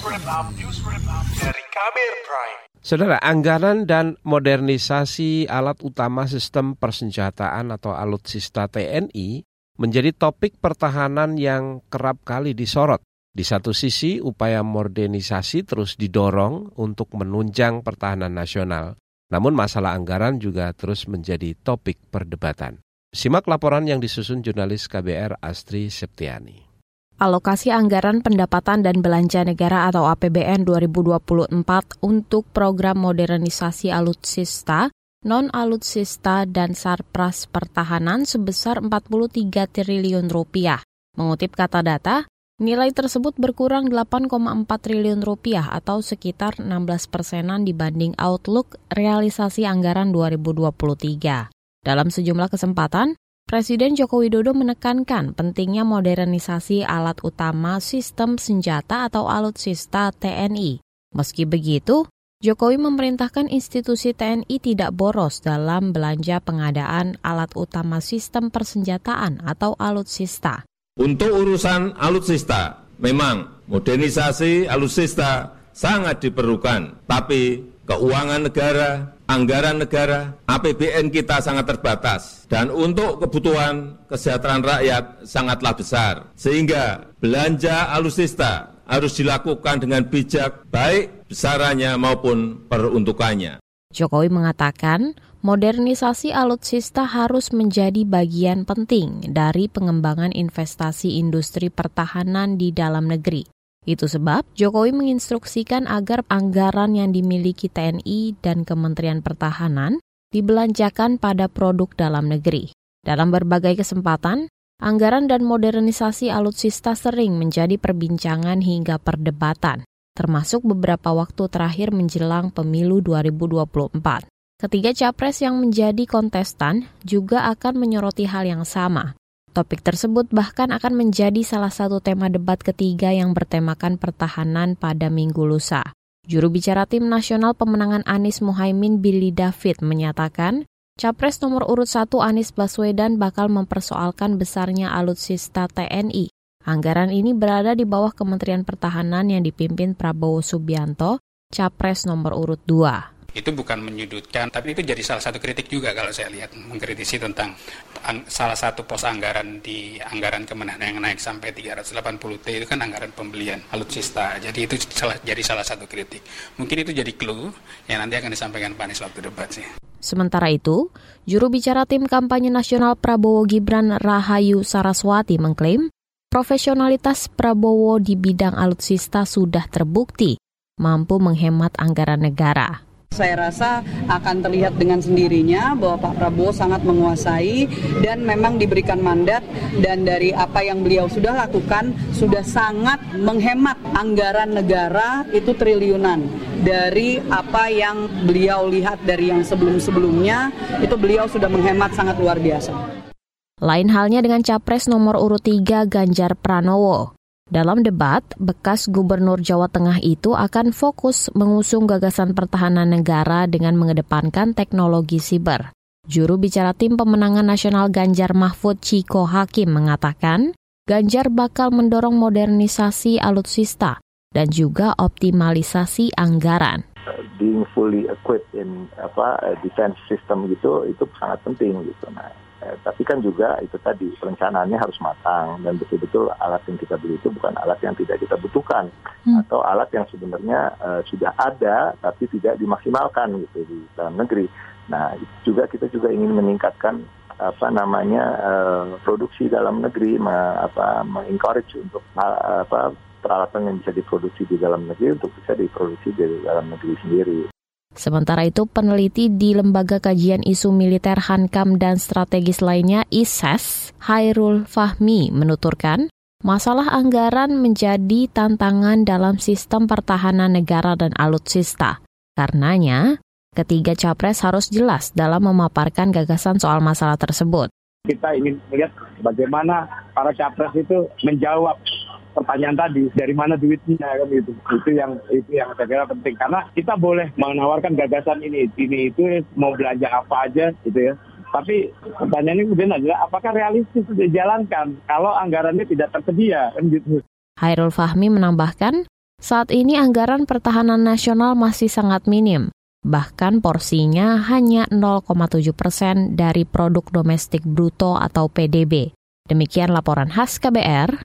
Dari Kabir Prime. Saudara, anggaran dan modernisasi alat utama sistem persenjataan atau alutsista TNI menjadi topik pertahanan yang kerap kali disorot. Di satu sisi, upaya modernisasi terus didorong untuk menunjang pertahanan nasional. Namun masalah anggaran juga terus menjadi topik perdebatan. Simak laporan yang disusun jurnalis KBR Astri Septiani. Alokasi anggaran pendapatan dan belanja negara atau APBN 2024 untuk program modernisasi alutsista, non-alutsista, dan sarpras pertahanan sebesar 43 triliun rupiah. Mengutip kata data, nilai tersebut berkurang 8,4 triliun rupiah atau sekitar 16 persenan dibanding outlook realisasi anggaran 2023. Dalam sejumlah kesempatan, Presiden Joko Widodo menekankan pentingnya modernisasi alat utama sistem senjata atau alutsista TNI. Meski begitu, Jokowi memerintahkan institusi TNI tidak boros dalam belanja pengadaan alat utama sistem persenjataan atau alutsista. Untuk urusan alutsista, memang modernisasi alutsista sangat diperlukan, tapi keuangan negara, anggaran negara, APBN kita sangat terbatas. Dan untuk kebutuhan kesejahteraan rakyat sangatlah besar. Sehingga belanja alusista harus dilakukan dengan bijak, baik besarannya maupun peruntukannya. Jokowi mengatakan, modernisasi alutsista harus menjadi bagian penting dari pengembangan investasi industri pertahanan di dalam negeri. Itu sebab Jokowi menginstruksikan agar anggaran yang dimiliki TNI dan Kementerian Pertahanan dibelanjakan pada produk dalam negeri. Dalam berbagai kesempatan, anggaran dan modernisasi alutsista sering menjadi perbincangan hingga perdebatan, termasuk beberapa waktu terakhir menjelang pemilu 2024. Ketiga capres yang menjadi kontestan juga akan menyoroti hal yang sama, Topik tersebut bahkan akan menjadi salah satu tema debat ketiga yang bertemakan pertahanan pada minggu lusa. Juru bicara tim nasional pemenangan Anies Muhaimin Billy David menyatakan, Capres nomor urut 1 Anies Baswedan bakal mempersoalkan besarnya alutsista TNI. Anggaran ini berada di bawah Kementerian Pertahanan yang dipimpin Prabowo Subianto, Capres nomor urut 2 itu bukan menyudutkan, tapi itu jadi salah satu kritik juga kalau saya lihat mengkritisi tentang salah satu pos anggaran di anggaran kemenangan yang naik sampai 380 T itu kan anggaran pembelian alutsista. Jadi itu salah, jadi salah satu kritik. Mungkin itu jadi clue yang nanti akan disampaikan Pak Anies waktu debat sih. Sementara itu, juru bicara tim kampanye nasional Prabowo Gibran Rahayu Saraswati mengklaim profesionalitas Prabowo di bidang alutsista sudah terbukti mampu menghemat anggaran negara. Saya rasa akan terlihat dengan sendirinya bahwa Pak Prabowo sangat menguasai dan memang diberikan mandat dan dari apa yang beliau sudah lakukan sudah sangat menghemat anggaran negara itu triliunan dari apa yang beliau lihat dari yang sebelum-sebelumnya itu beliau sudah menghemat sangat luar biasa. Lain halnya dengan capres nomor urut 3 Ganjar Pranowo. Dalam debat, bekas gubernur Jawa Tengah itu akan fokus mengusung gagasan pertahanan negara dengan mengedepankan teknologi siber. Juru bicara tim pemenangan nasional Ganjar Mahfud Ciko Hakim mengatakan, Ganjar bakal mendorong modernisasi alutsista dan juga optimalisasi anggaran. Being fully equipped in apa defense system gitu itu sangat penting gitu. Nah, Eh, tapi kan juga itu tadi perencanaannya harus matang dan betul-betul alat yang kita beli itu bukan alat yang tidak kita butuhkan hmm. atau alat yang sebenarnya uh, sudah ada tapi tidak dimaksimalkan gitu di dalam negeri. Nah itu juga kita juga ingin meningkatkan apa namanya uh, produksi dalam negeri, ma, apa mengencourage untuk uh, apa peralatan yang bisa diproduksi di dalam negeri untuk bisa diproduksi di dalam negeri sendiri. Sementara itu, peneliti di Lembaga Kajian Isu Militer Hankam dan Strategis lainnya ISES, Hairul Fahmi, menuturkan, masalah anggaran menjadi tantangan dalam sistem pertahanan negara dan alutsista. Karenanya, ketiga capres harus jelas dalam memaparkan gagasan soal masalah tersebut. Kita ingin melihat bagaimana para capres itu menjawab pertanyaan tadi dari mana duitnya kan gitu. Itu yang itu yang saya kira penting. Karena kita boleh menawarkan gagasan ini ini itu mau belanja apa aja gitu ya. Tapi pertanyaannya kemudian adalah apakah realistis dijalankan kalau anggarannya tidak tersedia kan gitu? Hairul Fahmi menambahkan Saat ini anggaran pertahanan nasional masih sangat minim, bahkan porsinya hanya 0,7 persen dari produk domestik bruto atau PDB. Demikian laporan khas KBR,